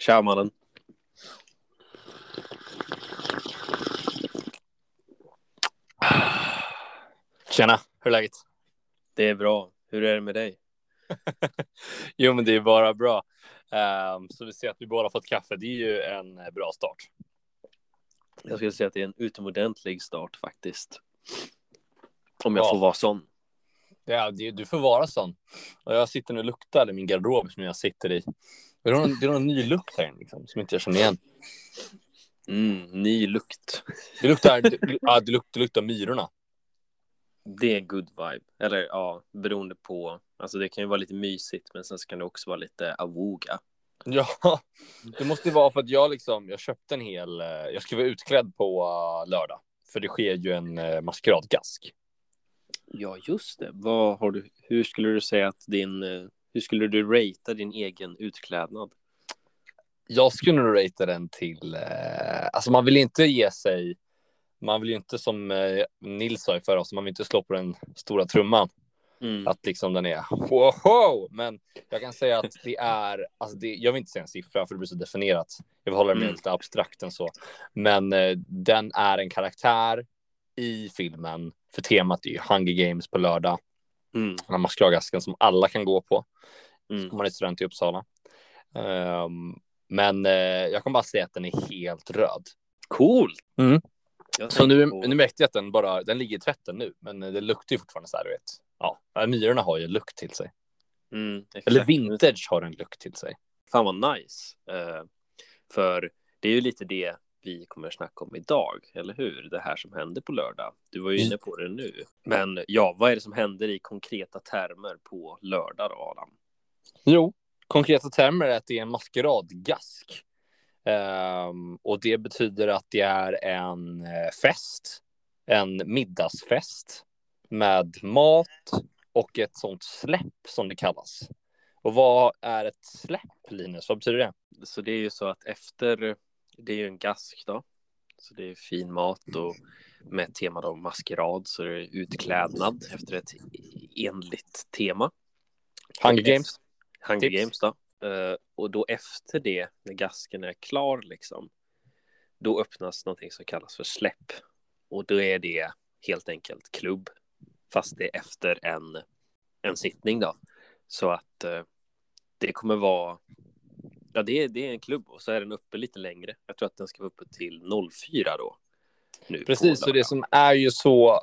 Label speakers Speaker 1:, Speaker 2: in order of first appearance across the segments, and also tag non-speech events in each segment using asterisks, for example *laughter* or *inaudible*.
Speaker 1: Tja mannen.
Speaker 2: Tjena, hur är läget?
Speaker 1: Det är bra. Hur är det med dig? *laughs*
Speaker 2: jo, men det är bara bra. Um, så vi ser att vi båda fått kaffe. Det är ju en eh, bra start.
Speaker 1: Jag skulle säga att det är en utomordentlig start faktiskt. Om jag
Speaker 2: Ja.
Speaker 1: får vara sån.
Speaker 2: Ja, det, du får vara sån. Och jag sitter nu och luktar i min garderob som jag sitter i. Det är någon, det är någon ny lukt här liksom, som inte jag känner igen.
Speaker 1: Mm, ny lukt.
Speaker 2: Det luktar, det, ja, det luktar, det luktar myrorna.
Speaker 1: Det är good vibe. Eller ja, beroende på. Alltså det kan ju vara lite mysigt, men sen så kan det också vara lite avoga.
Speaker 2: Ja, det måste ju vara för att jag liksom, jag köpte en hel, eh, jag skulle vara utklädd på eh, lördag. För det sker ju en uh, maskeradgask.
Speaker 1: Ja, just det. Vad har du? Hur skulle du säga att din? eh, Hur skulle du ratea din egen utklädnad?
Speaker 2: Jag skulle nog ratea den till, eh, alltså man vill inte ge sig, man vill ju inte som eh, Nils sa i förra avsnittet, man vill inte slå på den stora trumman.
Speaker 1: Mm.
Speaker 2: Att liksom den är wow, men jag kan säga att det är, alltså det, jag vill inte säga en siffra för det blir så definierat. Jag vill hålla det mer
Speaker 1: Mm.
Speaker 2: lite abstrakt än så. Men eh, den är en karaktär i filmen, för temat är ju Hunger Games på lördag.
Speaker 1: Mm.
Speaker 2: Den här maskeradgasken som alla kan gå på
Speaker 1: Mm.
Speaker 2: om man är student i Uppsala. Ehm, men eh, jag kan bara säga att den är helt röd.
Speaker 1: Cool.
Speaker 2: Mm. Så nu, nu märkte jag att den bara, den ligger i tvätten nu, men det luktar ju fortfarande så här, du vet. Ja, myrorna har ju en lukt till sig.
Speaker 1: Mm.
Speaker 2: Eller vintage har en lukt till sig.
Speaker 1: Fan vad nice. Eh, för det är ju lite det vi kommer snacka om idag, eller hur? Det här som hände på lördag. Du var ju inne på det nu. Men ja, vad är det som händer i konkreta termer på lördag då, Adam?
Speaker 2: Jo, konkreta termer är att det är en maskeradgask. Ehm, och det betyder att det är en eh, fest, en middagsfest med mat och ett sånt släpp som det kallas. Och vad är ett släpp, Linus? Vad betyder det?
Speaker 1: Så det är ju så att efter, det är ju en gask då. Så det är fin mat och med tema då maskerad så är det utklädnad efter ett enligt tema.
Speaker 2: Hunger Games.
Speaker 1: Hunger
Speaker 2: Tips.
Speaker 1: Games då. Eh, och då efter det, när gasken är klar liksom, då öppnas någonting som kallas för släpp. Och då är det helt enkelt klubb, fast det är efter en, en sittning då. Så att eh, det kommer vara, ja det är, det är en klubb och så är den uppe lite längre. Jag tror att den ska vara uppe till 04 då. Nu
Speaker 2: Precis, och det som är ju så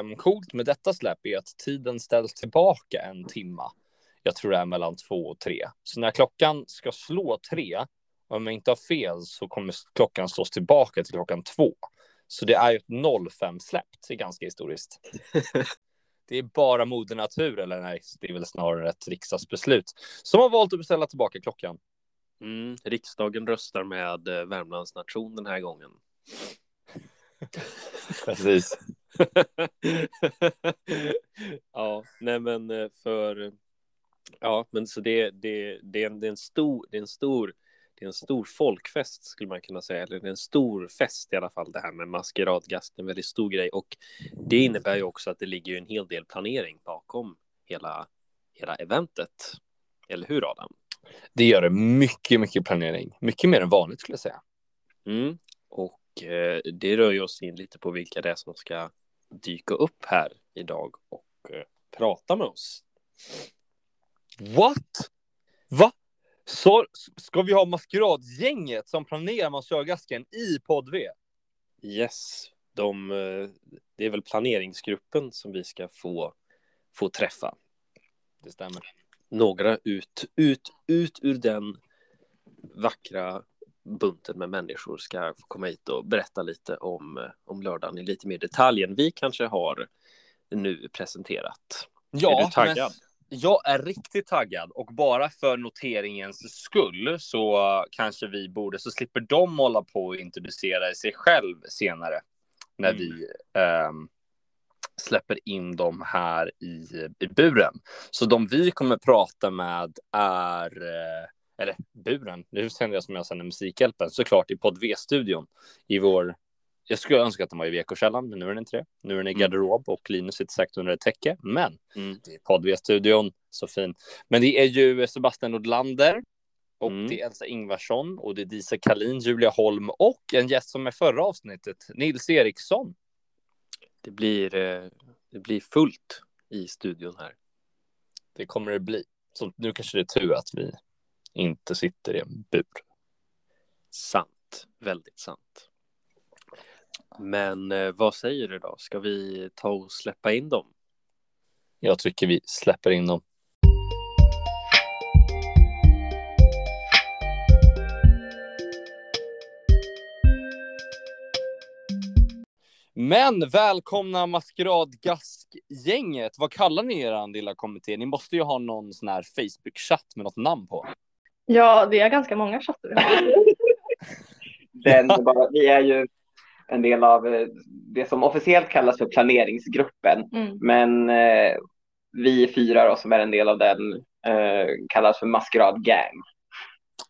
Speaker 2: um, coolt med detta släpp är att tiden ställs tillbaka en timma. Jag tror det är mellan två och tre. Så när klockan ska slå tre, om jag inte har fel, så kommer klockan slås tillbaka till klockan två. Så det är ju ett 05-släpp. Det är ganska historiskt. *laughs* det är bara moder natur, eller nej, det är väl snarare ett riksdagsbeslut som har valt att beställa tillbaka klockan.
Speaker 1: Mm, riksdagen röstar med eh, Värmlands nation den här gången. *laughs*
Speaker 2: Precis. *laughs*
Speaker 1: ja, nej men eh, för ja, men så det, det, det, är en, det är en stor, det är en stor, det är en stor folkfest skulle man kunna säga, eller det är en stor fest i alla fall det här med maskeradgast, en väldigt stor grej och det innebär ju också att det ligger en hel del planering bakom hela, hela eventet. Eller hur Adam?
Speaker 2: Det gör det mycket, mycket planering. Mycket mer än vanligt skulle jag säga.
Speaker 1: Mm. Och eh, det rör ju oss in lite på vilka det är som ska dyka upp här idag och eh, prata med oss.
Speaker 2: What? Va? Så ska vi ha maskeradgänget som planerar maskeradgasken i podd V?
Speaker 1: Yes, de, eh, det är väl planeringsgruppen som vi ska få, få träffa.
Speaker 2: Det stämmer.
Speaker 1: Några ut, ut, ut ur den vackra bunten med människor ska få komma hit och berätta lite om, om lördagen i lite mer detalj än vi kanske har nu presenterat.
Speaker 2: Ja,
Speaker 1: är du taggad?
Speaker 2: Men jag är riktigt taggad och bara för noteringens skull så kanske vi borde så slipper de hålla på och introducera sig själv senare när
Speaker 1: Mm.
Speaker 2: vi ehm, släpper in dem här i, i buren. Så de vi kommer prata med är, eh, eller buren, nu sänder jag som jag sänder Musikhjälpen, såklart i podd V-studion i vår jag skulle önska att den var i VK-källan, men nu är den inte det. Nu är den i
Speaker 1: Mm.
Speaker 2: garderob och Linus sitter säkert under ett täcke. Men
Speaker 1: Mm.
Speaker 2: det är podd V-studion, så fin. Men det är ju Sebastian Nordlander, Och
Speaker 1: Mm.
Speaker 2: det är Elsa Ingvarsson och det är Disa Kalin, Julia Holm och en gäst som är förra avsnittet, Nils Eriksson.
Speaker 1: Det blir, eh, det blir fullt i studion här.
Speaker 2: Det kommer det bli. Så nu kanske det är tur att vi inte sitter i en bur.
Speaker 1: Sant, väldigt sant. Men eh, vad säger du då? Ska vi ta och släppa in dem?
Speaker 2: Jag tycker vi släpper in dem. Men välkomna maskeradgaskgänget. Vad kallar ni er lilla kommitté? Ni måste ju ha någon sån här Facebook-chatt med något namn på.
Speaker 3: Ja, det är ganska många chattar vi *laughs* har.
Speaker 4: Den, är bara, vi är ju en del av eh, det som officiellt kallas för planeringsgruppen.
Speaker 3: Mm.
Speaker 4: Men eh, vi fyra då, som är en del av den eh, kallas för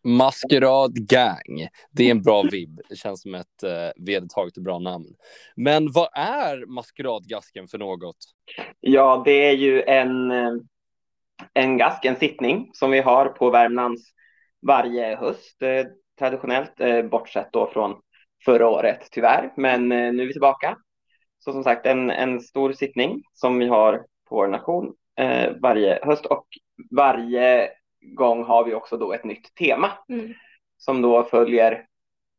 Speaker 4: Maskerad
Speaker 2: Gang. Det är en bra vibb. Det känns som ett eh, vedertaget och bra namn. Men vad är maskeradgasken för något?
Speaker 4: Ja, det är ju en, eh, en gask, en sittning som vi har på Värmlands varje höst eh, traditionellt, eh, bortsett då från förra året tyvärr. Men eh, nu är vi tillbaka. Så som sagt, en, en stor sittning som vi har på vår nation eh, varje höst och varje gång har vi också då ett nytt tema
Speaker 3: Mm.
Speaker 4: som då följer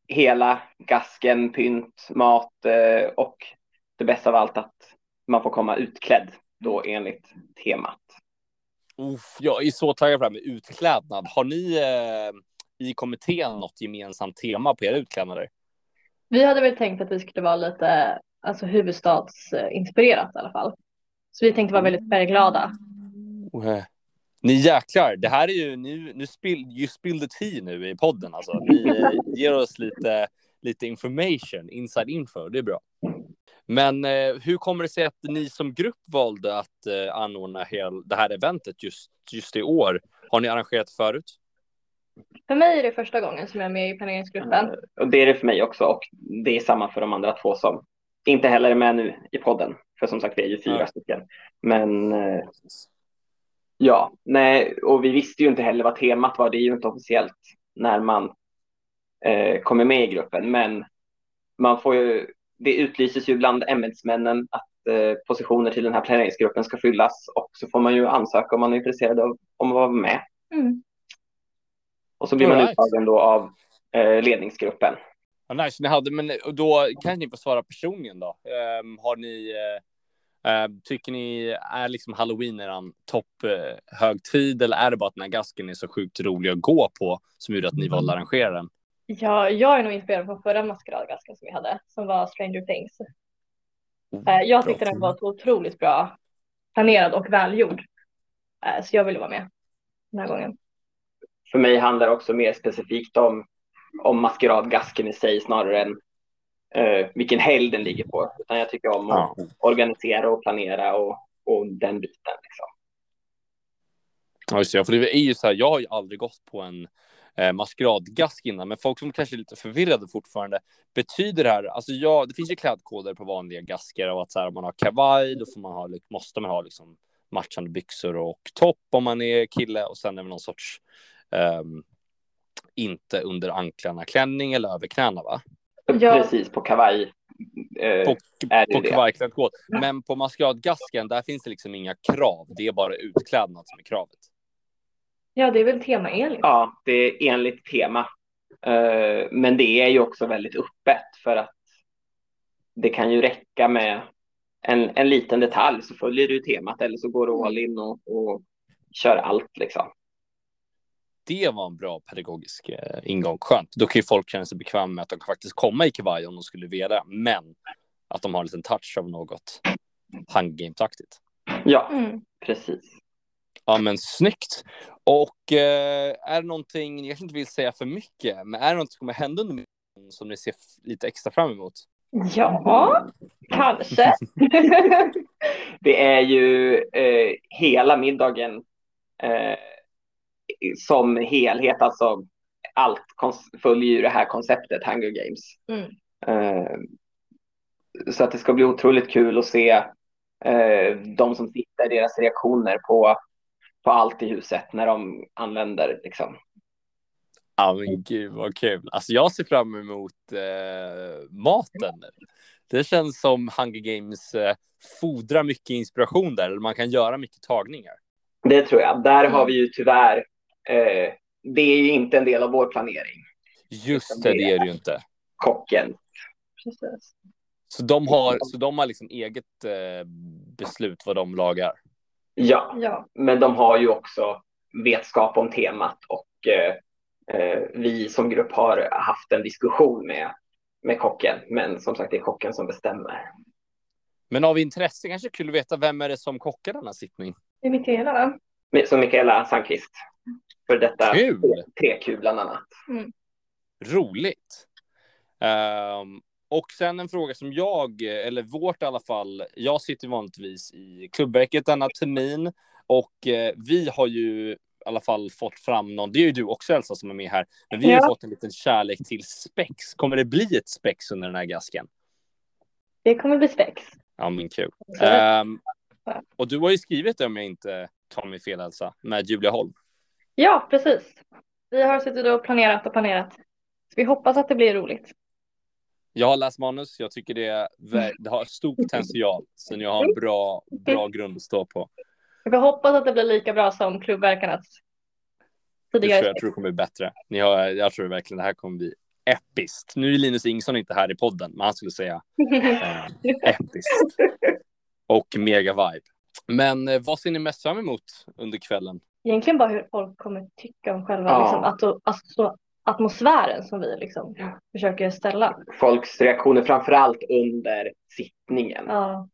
Speaker 4: hela gasken, pynt, mat eh, och det bästa av allt att man får komma utklädd då enligt temat.
Speaker 2: Uff, jag är så taggad på det här med utklädnad. Har ni eh, i kommittén något gemensamt tema på era utklädnader?
Speaker 3: Vi hade väl tänkt att vi skulle vara lite alltså, huvudstadsinspirerat i alla fall. Så vi tänkte vara väldigt färgglada.
Speaker 2: Eh, Ni jäklar, det här är ju, nu, nu spill, you spill the tea nu i podden alltså. Ni eh, ger oss lite, lite information, inside info, det är bra. Men eh, hur kommer det sig att ni som grupp valde att eh, anordna hel, det här eventet just, just i år? Har ni arrangerat förut?
Speaker 3: För mig är det första gången som jag är med i planeringsgruppen.
Speaker 4: Och det är det för mig också och det är samma för de andra två som inte heller är med nu i podden. För som sagt, vi är ju fyra
Speaker 2: Ja.
Speaker 4: stycken. Men eh, ja, nej, och vi visste ju inte heller vad temat var. Det är ju inte officiellt när man eh, kommer med i gruppen. Men man får ju, det utlyses ju bland ämbetsmännen att eh, positioner till den här planeringsgruppen ska fyllas och så får man ju ansöka om man är intresserad av om att vara med.
Speaker 3: Mm.
Speaker 4: Och så blir man
Speaker 2: All right.
Speaker 4: uttagen då av eh, ledningsgruppen.
Speaker 2: Ja, nice, ni hade, men då kanske ni får svara personligen då. Ehm, har ni, eh, tycker ni är liksom halloween eran topp eh, eller är det bara att den här gasken är så sjukt rolig att gå på som gjorde att ni valde att arrangera den?
Speaker 3: Ja, jag är nog inspirerad från förra maskeradgasken som vi hade, som var Stranger Things. Eh, Jag tyckte den var så otroligt bra planerad och välgjord. Eh, Så jag ville vara med den här gången.
Speaker 4: för mig handlar det också mer specifikt om, om maskeradgasken i sig snarare än eh, vilken helg den ligger på. Utan jag tycker om att
Speaker 2: Ja.
Speaker 4: organisera och planera och, och den biten. Liksom.
Speaker 2: Ja, just det, för det är ju så här, jag har ju aldrig gått på en eh, maskeradgask innan, men folk som kanske är lite förvirrade fortfarande. Betyder det här, alltså ja, det finns ju klädkoder på vanliga gasker och att så här, om man har kavaj, då får man ha, måste man ha liksom matchande byxor och topp om man är kille och sen är det någon sorts ehm, inte under anklarna klänning eller över knäna va?
Speaker 3: Ja.
Speaker 4: Precis, på kavaj. Eh,
Speaker 2: På,
Speaker 4: är det
Speaker 2: på
Speaker 4: det.
Speaker 2: kavajklädkod. Men på maskeradgasken, där finns det liksom inga krav. Det är bara utklädnad som är kravet.
Speaker 3: Ja, det är väl tema Elin.
Speaker 4: Ja, det är enligt tema. Eh, men det är ju också väldigt öppet för att det kan ju räcka med en, en liten detalj så följer du temat eller så går du all in och, och kör allt liksom.
Speaker 2: Det var en bra pedagogisk eh, ingång. Skönt. Då kan ju folk känna sig bekväma med att de kan faktiskt komma i kavaj om de skulle vilja. Men att de har en liten touch av något handgame-taktigt.
Speaker 4: Ja,
Speaker 3: Mm.
Speaker 4: precis.
Speaker 2: Ja, men snyggt. Och eh, är det någonting, jag kanske inte vill säga för mycket, men är det något som kommer hända under som ni ser lite extra fram emot?
Speaker 3: Ja, kanske. *laughs* *laughs*
Speaker 4: Det är ju eh, hela middagen eh, som helhet, alltså allt följer ju det här konceptet Hunger Games.
Speaker 3: Mm.
Speaker 4: Eh, så att det ska bli otroligt kul att se eh, de som sitter, deras reaktioner på, på allt i huset när de använder liksom.
Speaker 2: Ja men gud vad kul. Alltså jag ser fram emot eh, maten. Det känns som Hunger Games eh, fordrar mycket inspiration där, eller man kan göra mycket tagningar.
Speaker 4: Det tror jag. Där har vi ju tyvärr, eh, det är ju inte en del av vår planering.
Speaker 2: Just det, det är det ju inte.
Speaker 4: Kocken.
Speaker 3: Precis.
Speaker 2: Så de har, så de har liksom eget eh, beslut vad de lagar.
Speaker 4: Ja,
Speaker 3: Ja.
Speaker 4: men de har ju också vetskap om temat och eh, eh, vi som grupp har haft en diskussion med, med kocken. Men som sagt, det är kocken som bestämmer.
Speaker 2: Men av intresse kanske kul att veta vem är det som kockar denna sittning?
Speaker 3: Det är Mikaela?
Speaker 4: Men- Som Mikaela Sandqvist. För detta! 3Q bland annat.
Speaker 2: Roligt. Ehm, och sen en fråga som jag, eller vårt i alla fall, jag sitter vanligtvis i klubbverket denna termin och eh, vi har ju i alla fall fått fram någon, det är ju du också Elsa som är med här, men vi har
Speaker 3: Ja.
Speaker 2: fått en liten kärlek till spex. Kommer det bli ett spex under den här gasken?
Speaker 3: Det kommer bli spex.
Speaker 2: Ja, men kul. Ehm, och du har ju skrivit det om jag inte tar mig fel Elsa, med Julia Holm.
Speaker 3: Ja, precis. Vi har suttit och planerat och planerat. Så vi hoppas att det blir roligt.
Speaker 2: Jag har läst manus, jag tycker det, det har stor potential, så jag har en bra, bra grund att stå på.
Speaker 3: Vi hoppas att det blir lika bra som klubbverkarnas
Speaker 2: Det tror jag,
Speaker 3: tidigare.
Speaker 2: jag tror det kommer bli bättre. Ni har, jag tror verkligen det här kommer bli episkt. Nu är Linus Ingson inte här i podden, men han skulle säga eh, *laughs* episkt. Och mega vibe. Men eh, vad ser ni mest fram emot under kvällen?
Speaker 3: Egentligen bara hur folk kommer tycka om själva
Speaker 4: Ja.
Speaker 3: liksom, atto, alltså, atmosfären som vi liksom försöker ställa.
Speaker 4: Folks reaktioner framför allt under sittningen.
Speaker 3: Ja,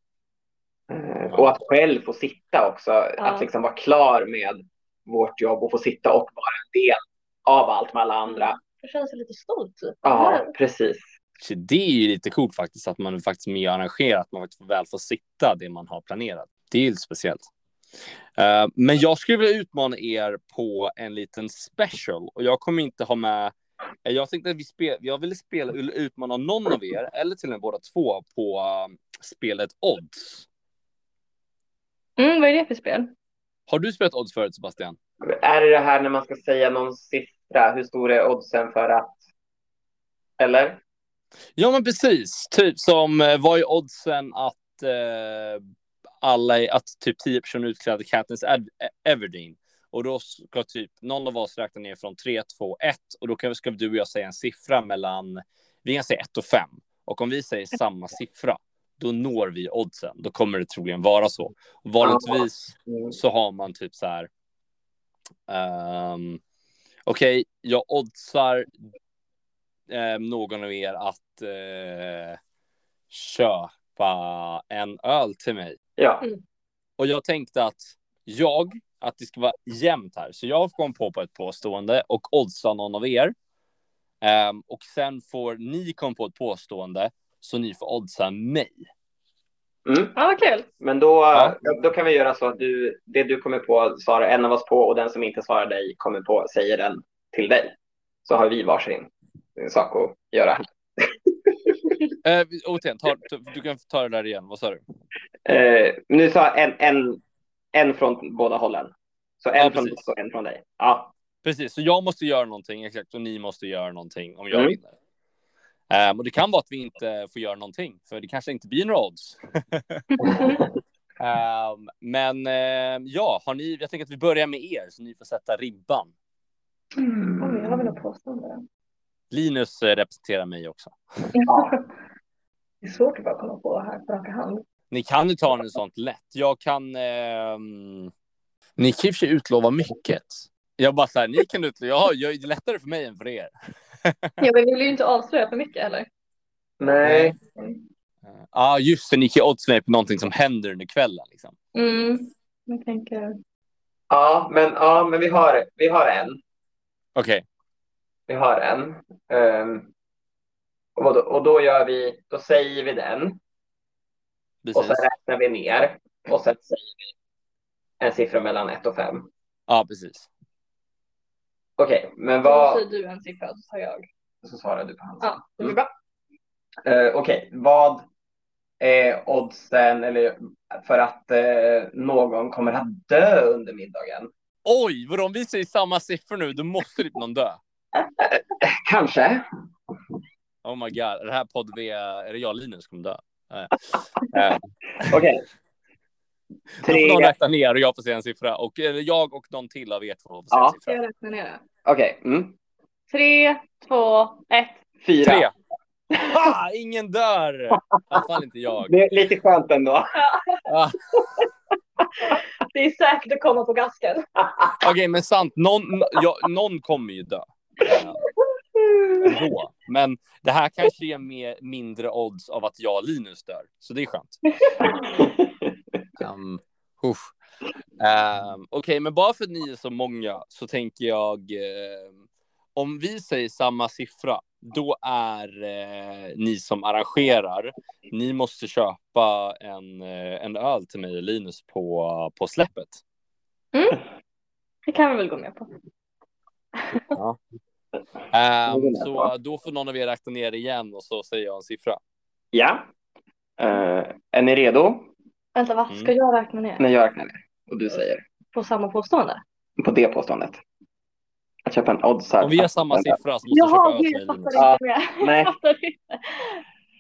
Speaker 4: Eh, Och att själv få sitta också. Att liksom vara klar med vårt jobb och få sitta och vara en del av allt med alla andra.
Speaker 3: känner sig lite stolt. Typ.
Speaker 4: Ja, precis.
Speaker 2: Så det är ju lite coolt faktiskt, att man faktiskt är med och arrangerar, att man faktiskt väl får sitta det man har planerat. Det är ju lite speciellt. Eh, men jag skulle vilja utmana er på en liten special och jag kommer inte ha med eh, jag tänkte att vi spel, jag ville spela, utmana någon av er, eller till och med båda två, på eh, spelet Odds.
Speaker 3: Mm, vad är det för spel?
Speaker 2: Har du spelat Odds förut, Sebastian?
Speaker 4: Är det det här när man ska säga någon siffra? Hur stor är oddsen för att? Eller?
Speaker 2: Ja, men precis. Typ som, eh, vad är oddsen att eh, alla, är- att typ 10 personer utklädda Katniss Everdeen? Och då ska typ någon av oss räkna ner från 3, 2, 1 och då kan, ska du och jag säga en siffra mellan, vi kan säga 1 och 5. Och om vi säger samma siffra, då når vi oddsen. Då kommer det troligen vara så. Vanligtvis
Speaker 4: Mm.
Speaker 2: så har man typ så här. ehm, Okej, jag oddsar eh, någon av er att eh, köpa en öl till mig.
Speaker 4: Ja.
Speaker 2: Och jag tänkte att jag, att det ska vara jämnt här. Så jag kom på på ett påstående och oddsa någon av er. Ehm, och sen får ni komma på ett påstående så ni får oddsa mig.
Speaker 4: Mm.
Speaker 3: Ja, vad kul.
Speaker 4: Men då,
Speaker 2: Ja.
Speaker 4: då kan vi göra så att du, det du kommer på svarar en av oss på och den som inte svarar dig kommer på säger den till dig. Så har vi varsin sak att göra.
Speaker 2: Eh, återigen, ta, du kan ta det där igen. Vad sa du?
Speaker 4: Eh, nu sa jag en, en, en från båda hållen. Så en
Speaker 2: Ja,
Speaker 4: från
Speaker 2: precis.
Speaker 4: oss och en från dig. Ja,
Speaker 2: Precis, så jag måste göra någonting exakt och ni måste göra någonting om jag
Speaker 4: Mm.
Speaker 2: vinner. Ehm, och det kan vara att vi inte får göra någonting, för det kanske inte blir några odds. *laughs* Ehm, men ehm, ja, har ni, jag tänker att vi börjar med er så ni får sätta ribban.
Speaker 3: Oj, jag har väl något påstående.
Speaker 2: Linus eh, representerar mig också.
Speaker 3: Det är svårt att bara komma på här på raka hand.
Speaker 2: Ni kan ju ta en sånt lätt. Jag kan. ehm, ni kan sig utlova mycket. Jag bara så här, ni kan utlova. Ja, jag är det lättare för mig än för er. *laughs*
Speaker 3: Ja, men vi vill ju inte avslöja för mycket heller.
Speaker 4: nej.
Speaker 2: Ja, ah, just det. Ni kan mig på någonting som händer under kvällen. Liksom.
Speaker 3: Mm. Jag tänker.
Speaker 4: Ja, men, ja, men vi, har, vi har en.
Speaker 2: Okej,
Speaker 4: Vi har en. Ehm, och, då, och då gör vi, då säger vi den och sen
Speaker 2: precis.
Speaker 4: räknar vi ner och sen säger vi en siffra mellan 1 och 5.
Speaker 2: Ja, precis.
Speaker 4: Okej, men
Speaker 3: Då
Speaker 4: vad...
Speaker 3: säger du en siffra så tar jag.
Speaker 4: Så svarar du på hans.
Speaker 3: Ja, det blir bra.
Speaker 4: Eh, Okej, vad är oddsen eller för att eh, någon kommer att dö under middagen?
Speaker 2: Oj, vadå om vi säger samma siffror nu, då måste typ någon dö. *laughs*
Speaker 4: Kanske.
Speaker 2: Oh my god, är det här podd V, är det jag Linus kommer dö? *laughs* Eh,
Speaker 4: Okej.
Speaker 2: Då får någon
Speaker 4: Tre.
Speaker 2: räkna ner och jag får säga en siffra. Och eller jag och någon till av er två får säga
Speaker 4: Ja.
Speaker 2: en siffra.
Speaker 3: jag räkna ner det?
Speaker 4: Okej. Mm.
Speaker 3: Tre, två, ett.
Speaker 4: Fyra.
Speaker 2: Tre. Ha! Ingen dör! I alla fall inte jag.
Speaker 4: Det är lite skönt ändå.
Speaker 2: Ah, *laughs*
Speaker 3: Det är säkert att komma på gasken.
Speaker 2: Okej, men sant. Någon, ja, någon kommer ju dö. *laughs* Ändå. Men det här kanske ger mer, mindre odds av att jag och Linus dör. Så det är skönt. *laughs* Um, usch. Ehm, Okej, men bara för att ni är så många så tänker jag ehm, om vi säger samma siffra, då är eh, ni som arrangerar, ni måste köpa en, eh, en öl till mig och Linus på, på släppet.
Speaker 3: Det kan vi väl gå med på.
Speaker 2: Ehm, så då får någon av er räkna ner igen och så säger jag en siffra.
Speaker 4: Ja. Eh, är ni redo?
Speaker 3: Vänta, va? Ska jag räkna ner?
Speaker 4: När jag räknar ner och du säger
Speaker 3: På samma påstående?
Speaker 4: på det påståendet. Att köpa en odds här.
Speaker 2: Om vi har samma siffra så måste jag
Speaker 3: Jaha,
Speaker 2: köpa öl
Speaker 3: gud,
Speaker 2: till
Speaker 3: jag fattar inte.
Speaker 4: Nej. *laughs*
Speaker 3: Jag fattar inte.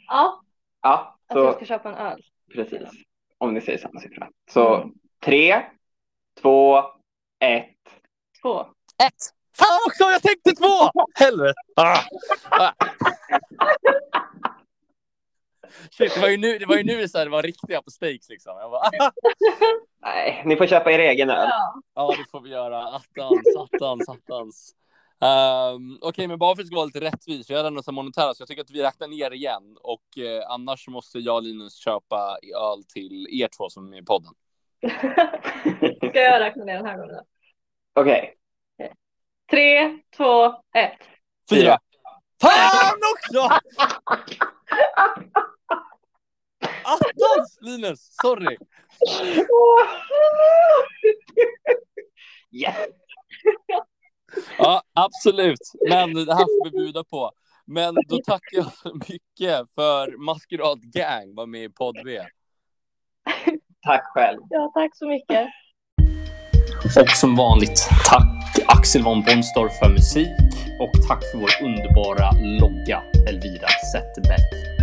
Speaker 3: Ja,
Speaker 4: Ja,
Speaker 3: att jag
Speaker 4: så
Speaker 3: ska köpa en öl.
Speaker 4: precis. Om ni säger samma siffra. Så tre, två, ett.
Speaker 3: Två.
Speaker 2: Ett! Fan också, jag tänkte två! Helvete! Ah. Ah. Shit, det var ju nu det, var ju nu så här, det var riktiga på stakes liksom. Jag bara, ah.
Speaker 4: Nej, ni får köpa er egen öl.
Speaker 3: Ja.
Speaker 2: Ja, det får vi göra. Attans, attans, attans. Um, Okej, men bara för att det ska vara lite rättvist, vi har ändå så monetära, så jag tycker att vi räknar ner igen. Och eh, annars måste jag och Linus köpa öl till er två som är med i podden. *laughs*
Speaker 3: Ska jag räkna ner den här gången? då?
Speaker 4: Okej.
Speaker 3: Tre, två, ett.
Speaker 2: Fyra! Fan också! Attans, Linus! Sorry.
Speaker 4: Yes!
Speaker 2: Ja, absolut. Men det här får vi bjuda på. Men då tackar jag så mycket för Maskerad Gang var med i podd V.
Speaker 4: Tack själv.
Speaker 3: Ja, tack så mycket.
Speaker 2: Och som vanligt, tack Axel von Bonstorff för musik och tack för vår underbara logga Elvira Zetterberg.